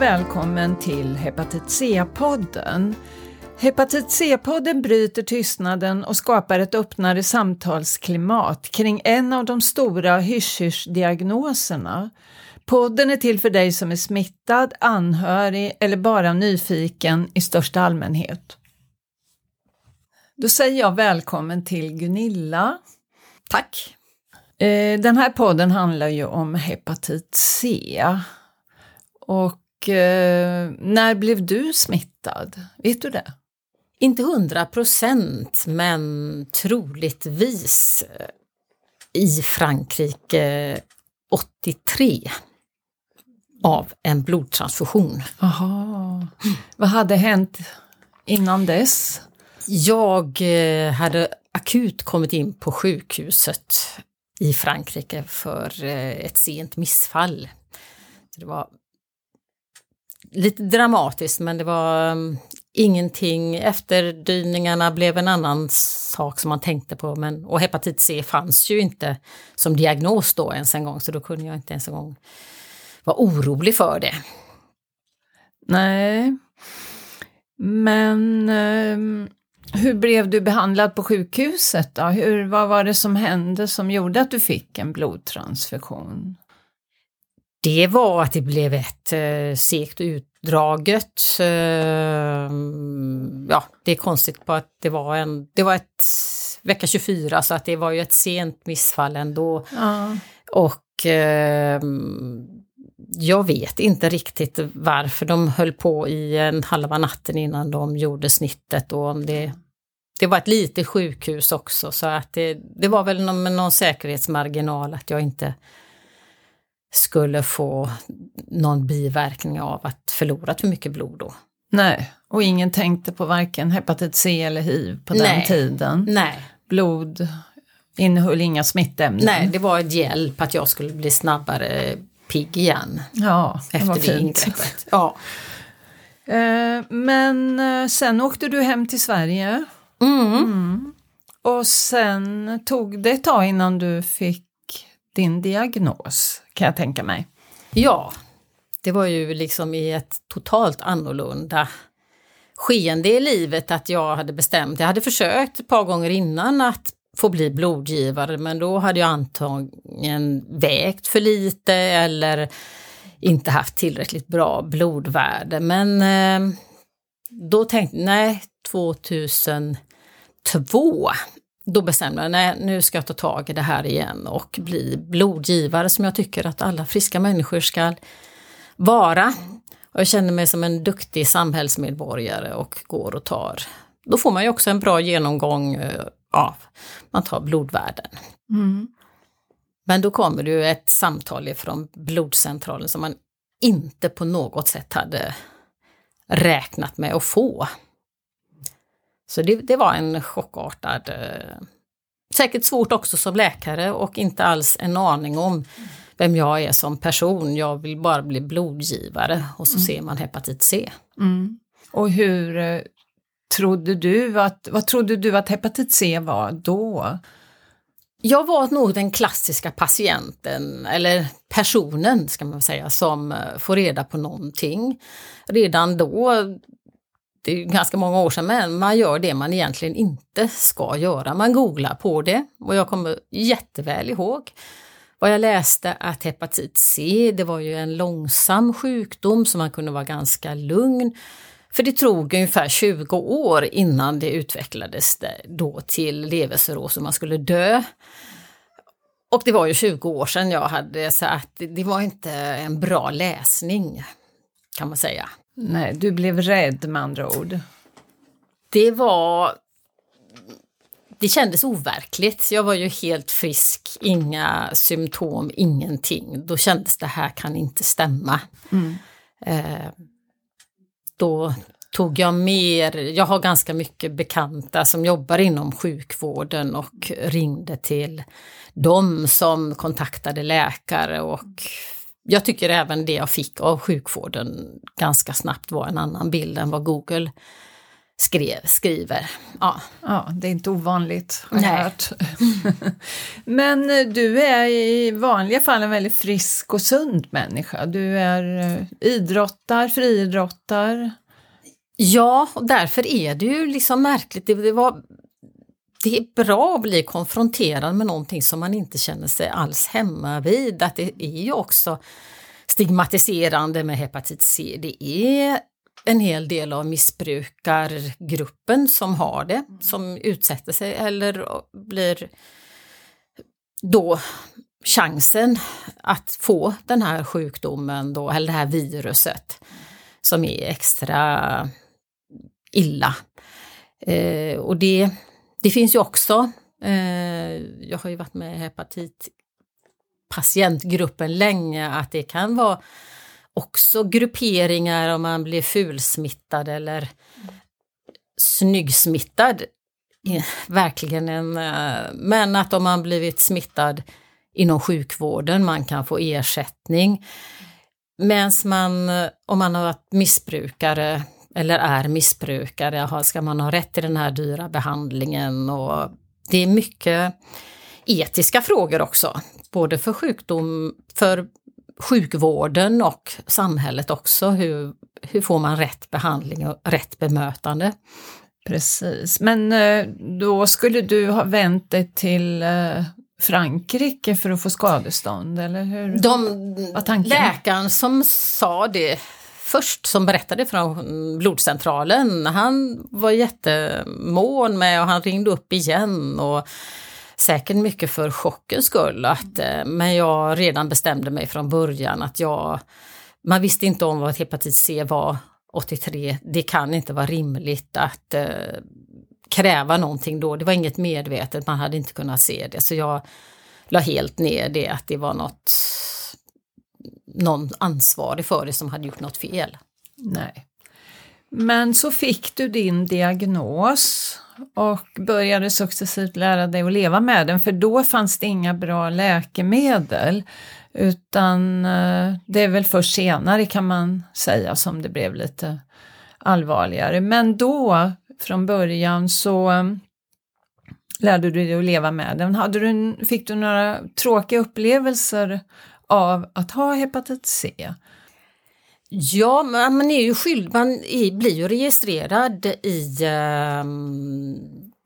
och välkommen till Hepatit C-podden. Hepatit C-podden bryter tystnaden och skapar ett öppnare samtalsklimat kring en av de stora hysch-hysch-diagnoserna. Podden är till för dig som är smittad, anhörig eller bara nyfiken i största allmänhet. Då säger jag välkommen till Gunilla. Tack! Eh, den här podden handlar ju om hepatit C. Och eh, när blev du smittad? Vet du det? Inte hundra procent, men troligtvis eh, i Frankrike 83 av en blodtransfusion. Aha. Vad hade hänt innan dess? Jag eh, hade akut kommit in på sjukhuset i Frankrike för eh, ett sent missfall. Det var lite dramatiskt men det var um, ingenting, efterdyningarna blev en annan sak som man tänkte på men, och hepatit C fanns ju inte som diagnos då ens en gång så då kunde jag inte ens en gång vara orolig för det. Nej, men um, hur blev du behandlad på sjukhuset då? Hur, vad var det som hände som gjorde att du fick en blodtransfusion? Det var att det blev ett eh, segt och utdraget. Eh, ja, det är konstigt på att det var en, det var ett vecka 24 så att det var ju ett sent missfall ändå. Ja. Och eh, jag vet inte riktigt varför de höll på i en halva natten innan de gjorde snittet och om det det var ett litet sjukhus också så att det, det var väl någon, någon säkerhetsmarginal att jag inte skulle få någon biverkning av att förlorat för mycket blod då. Nej, och ingen tänkte på varken hepatit C eller hiv på Nej. den tiden. Nej. Blod innehöll inga smittämnen. Nej, det var ett hjälp att jag skulle bli snabbare pigg igen Ja, det var efter det fint. ingreppet. Ja. Eh, Men eh, sen åkte du hem till Sverige Mm. och sen tog det ett tag innan du fick din diagnos, kan jag tänka mig. Ja, det var ju liksom i ett totalt annorlunda skeende i livet att jag hade bestämt, jag hade försökt ett par gånger innan att få bli blodgivare men då hade jag antagligen vägt för lite eller inte haft tillräckligt bra blodvärde. Men eh, då tänkte jag, nej, 2002 då bestämde jag nej, nu ska jag ta tag i det här igen och bli blodgivare som jag tycker att alla friska människor ska vara. Och jag känner mig som en duktig samhällsmedborgare och går och tar. Då får man ju också en bra genomgång eh, av, man tar blodvärden. Mm. Men då kommer det ju ett samtal från blodcentralen som man inte på något sätt hade räknat med att få. Så det, det var en chockartad... Eh, säkert svårt också som läkare och inte alls en aning om vem jag är som person. Jag vill bara bli blodgivare och så ser man hepatit C. Mm. Och hur eh, trodde du att, vad trodde du att hepatit C var då? Jag var nog den klassiska patienten, eller personen ska man säga, som eh, får reda på någonting. Redan då, det är ganska många år sedan, men man gör det man egentligen inte ska göra. Man googlar på det och jag kommer jätteväl ihåg vad jag läste att hepatit C, det var ju en långsam sjukdom så man kunde vara ganska lugn. För det tog ungefär 20 år innan det utvecklades då till levercirros och man skulle dö. Och det var ju 20 år sedan jag hade så att det var inte en bra läsning kan man säga. Nej, du blev rädd med andra ord. Det var... Det kändes overkligt. Jag var ju helt frisk, inga symptom, ingenting. Då kändes det här kan inte stämma. Eh, då tog jag mer, jag har ganska mycket bekanta som jobbar inom sjukvården och ringde till dem som kontaktade läkare och jag tycker även det jag fick av sjukvården ganska snabbt var en annan bild än vad Google skrev, skriver. Ja. ja, det är inte ovanligt har jag hört. Men eh, du är i vanliga fall en väldigt frisk och sund människa. Du är eh, idrottar, friidrottar. Ja, och därför är det ju liksom märkligt. Det, det, var, det är bra att bli konfronterad med någonting som man inte känner sig alls hemma vid. Att det är ju också stigmatiserande med hepatit C. Det är en hel del av missbrukargruppen som har det, som utsätter sig eller blir då chansen att få den här sjukdomen då, eller det här viruset som är extra illa. Eh, och det, det finns ju också, eh, jag har ju varit med i hepatitpatientgruppen länge, att det kan vara också grupperingar om man blir fulsmittad eller snyggsmittad. Verkligen en, eh, men att om man blivit smittad inom sjukvården, man kan få ersättning. Medan man, eh, om man har varit missbrukare eller är missbrukare, ska man ha rätt till den här dyra behandlingen och det är mycket etiska frågor också, både för sjukdom, för sjukvården och samhället också. Hur, hur får man rätt behandling och rätt bemötande? Precis, men eh, då skulle du ha vänt dig till eh, Frankrike för att få skadestånd, eller hur? De, läkaren som sa det först, som berättade från blodcentralen, han var jättemån med och han ringde upp igen och säkert mycket för chockens skull. Att, eh, men jag redan bestämde mig från början att jag, man visste inte om vad hepatit C var 83. Det kan inte vara rimligt att eh, kräva någonting då. Det var inget medvetet, man hade inte kunnat se det. Så jag la helt ner det, att det var något, någon ansvarig för det som hade gjort något fel. Nej. Men så fick du din diagnos och började successivt lära dig att leva med den, för då fanns det inga bra läkemedel. Utan eh, det är väl först senare kan man säga som det blev lite allvarligare. Men då, från början, så eh, lärde du dig att leva med den. Hade du, fick du några tråkiga upplevelser av att ha hepatit C? Ja, man är ju skyld, man är, blir ju registrerad i eh,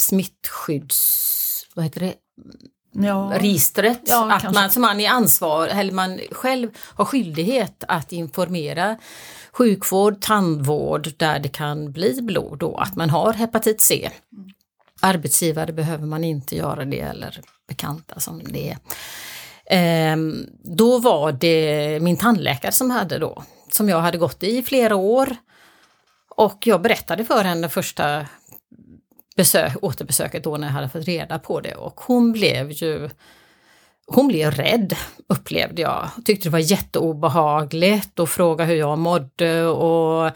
smittskydds... Vad heter det? Ja. registret. Ja, att man, så man är ansvar, eller man själv har skyldighet att informera sjukvård, tandvård där det kan bli blod då, att man har hepatit C. Arbetsgivare behöver man inte göra det eller bekanta som det är. Ehm, då var det min tandläkare som hade då som jag hade gått i flera år. Och jag berättade för henne första besök, återbesöket då när jag hade fått reda på det och hon blev ju hon blev rädd upplevde jag. Tyckte det var jätteobehagligt och frågade hur jag mådde och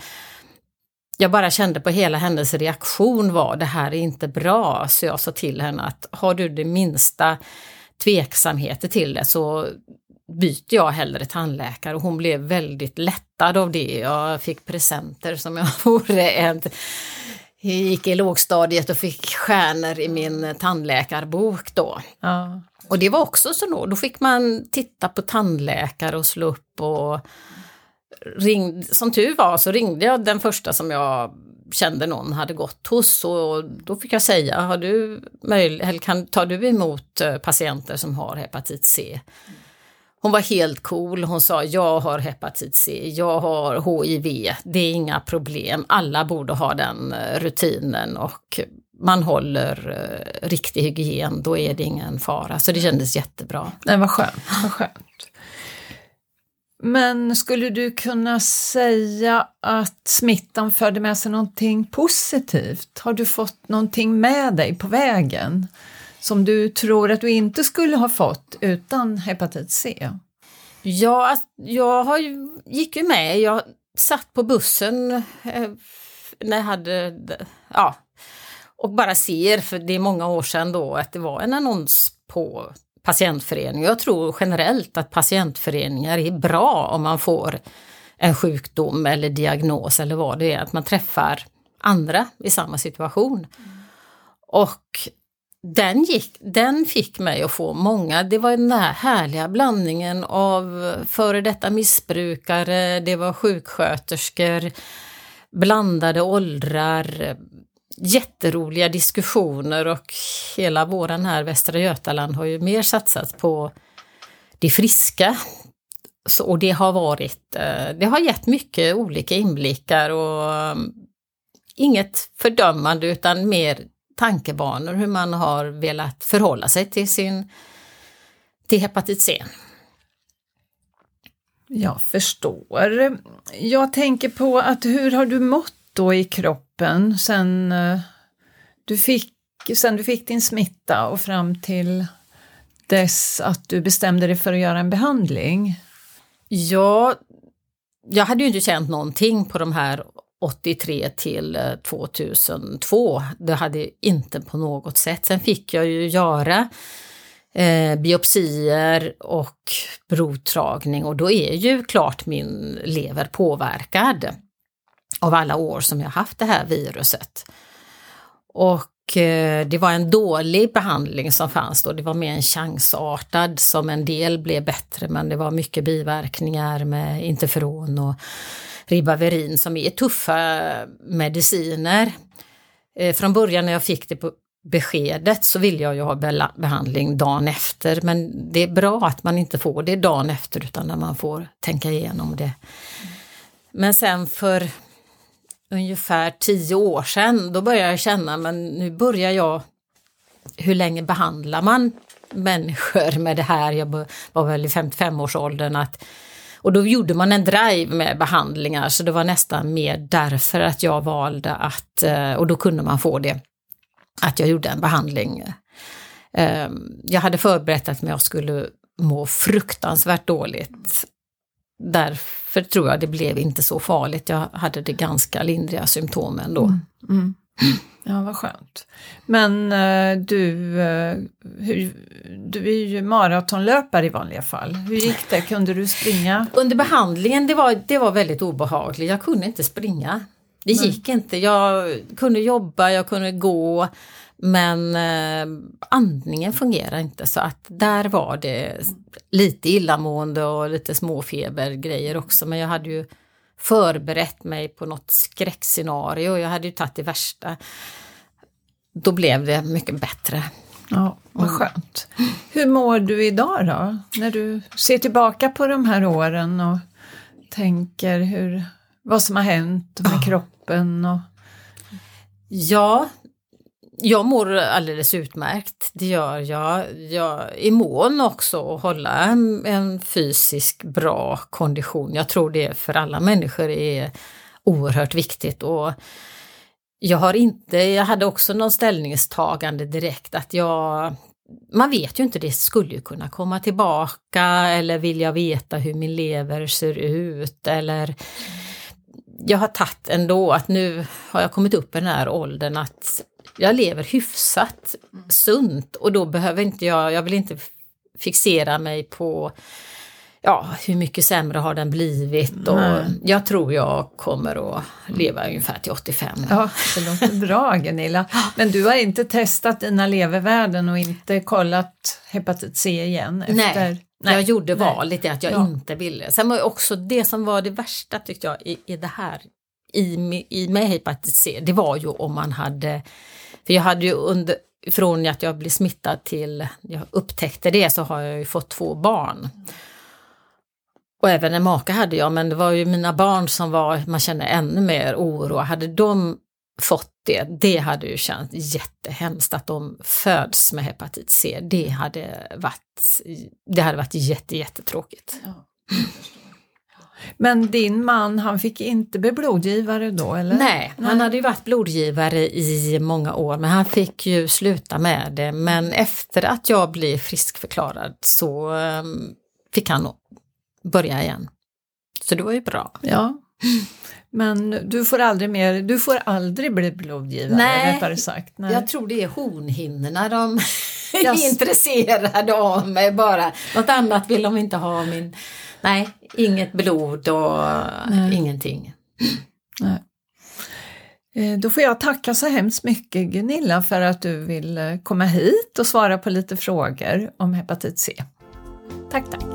jag bara kände på hela hennes reaktion var det här är inte bra. Så jag sa till henne att har du det minsta tveksamheter till det så byter jag hellre tandläkare och hon blev väldigt lättad av det. Jag fick presenter som jag vore en jag gick i lågstadiet och fick stjärnor i min tandläkarbok då. Ja. Och det var också så då, då fick man titta på tandläkare och slå upp och ringde, som tur var så ringde jag den första som jag kände någon hade gått hos och då fick jag säga, har du möjlighet, kan, tar du emot eh, patienter som har hepatit C? Hon var helt cool. Hon sa jag har hepatit C, jag har HIV, det är inga problem. Alla borde ha den eh, rutinen och man håller eh, riktig hygien, då är det ingen fara. Så det kändes jättebra. Det var skönt. Vad skönt. Men skulle du kunna säga att smittan förde med sig någonting positivt? Har du fått någonting med dig på vägen? som du tror att du inte skulle ha fått utan hepatit C? Ja, jag har ju, gick ju med. Jag satt på bussen eh, när jag hade, ja, och bara ser, för det är många år sedan då, att det var en annons på patientförening. Jag tror generellt att patientföreningar är bra om man får en sjukdom eller diagnos eller vad det är, att man träffar andra i samma situation. Och den, gick, den fick mig att få många, det var den här härliga blandningen av före detta missbrukare, det var sjuksköterskor, blandade åldrar, jätteroliga diskussioner och hela våren här Västra Götaland har ju mer satsat på det friska. Så, och det har varit, eh, det har gett mycket olika inblickar och mm, inget fördömande utan mer tankebanor hur man har velat förhålla sig till sin till hepatit C. Jag förstår. Jag tänker på att hur har du mått då i kroppen sen eh, du fick, sen du fick din smitta och fram till dess att du bestämde dig för att göra en behandling? Ja, jag hade ju inte känt någonting på de här 83 till eh, 2002. Det hade inte på något sätt. Sen fick jag ju göra eh, biopsier och provtagning och då är ju klart min lever påverkad av alla år som jag haft det här viruset. Och eh, det var en dålig behandling som fanns då, det var mer en chansartad som en del blev bättre men det var mycket biverkningar med interferon och ribavirin som är tuffa mediciner. Eh, från början när jag fick det på beskedet så ville jag ju ha behandling dagen efter men det är bra att man inte får det dagen efter utan när man får tänka igenom det. Men sen för ungefär tio år sedan då började jag känna men nu börjar jag hur länge behandlar man människor med det här? Jag var väl i 55-årsåldern att och då gjorde man en drive med behandlingar så det var nästan mer därför att jag valde att, eh, och då kunde man få det, att jag gjorde en behandling. Ehm, jag hade förberett att jag skulle må fruktansvärt dåligt. Därför tror jag det blev inte så farligt. Jag hade det ganska lindriga symptom ändå. Mm, mm. Ja, vad skönt. Men uh, du, uh, hur, du är ju maratonlöpare i vanliga fall. Hur gick det? Kunde du springa? Under behandlingen, det var, det var väldigt obehagligt. Jag kunde inte springa. Det Nej. gick inte. Jag kunde jobba, jag kunde gå. Men uh, andningen fungerade inte så att där var det lite illamående och lite småfebergrejer också. Men jag hade ju förberett mig på något skräckscenario. Jag hade ju tagit det värsta. Då blev det mycket bättre. Ja, vad mm. skönt. Hur mår du idag då? När du ser tillbaka på de här åren och tänker hur, vad som har hänt med kroppen? Och... Ja, jag mår alldeles utmärkt, det gör jag. Jag är mån också att hålla en, en fysisk bra kondition. Jag tror det för alla människor är oerhört viktigt. Och jag har inte, jag hade också någon ställningstagande direkt att jag man vet ju inte, det skulle ju kunna komma tillbaka eller vill jag veta hur min lever ser ut eller jag har tagit ändå att nu har jag kommit upp i den här åldern att jag lever hyfsat sunt och då behöver inte jag, jag vill inte fixera mig på ja, hur mycket sämre har den blivit och jag tror jag kommer att leva ungefär till 85. Ja, det låter bra Gunilla. Men du har inte testat dina levervärden och inte kollat hepatit C igen? Efter... Nej, Nej, jag gjorde valet att jag ja. inte ville. Sen var också det som var det värsta tyckte jag i, i det här i, i med hepatit C, det var ju om man hade för jag hade ju under, från att jag blev smittad till jag upptäckte det så har jag ju fått två barn. Och även en maka hade jag, men det var ju mina barn som var, man kände ännu mer oro. Hade de fått det, det hade ju känts jättehemskt att de föds med hepatit C. Det hade varit, det hade varit jätte, jättetråkigt. Ja. Men din man, han fick inte bli blodgivare då eller? Nej, Nej, han hade ju varit blodgivare i många år men han fick ju sluta med det. Men efter att jag blev friskförklarad så um, fick han börja igen. Så det var ju bra. Ja. Men du får aldrig mer, du får aldrig bli blodgivare Nej, rättare sagt. Nej. jag tror det är hornhinnorna de är intresserade av mig bara. Något annat vill de inte ha min Nej, inget blod och Nej. ingenting. Nej. Eh, då får jag tacka så hemskt mycket Gunilla för att du vill komma hit och svara på lite frågor om hepatit C. Tack, tack!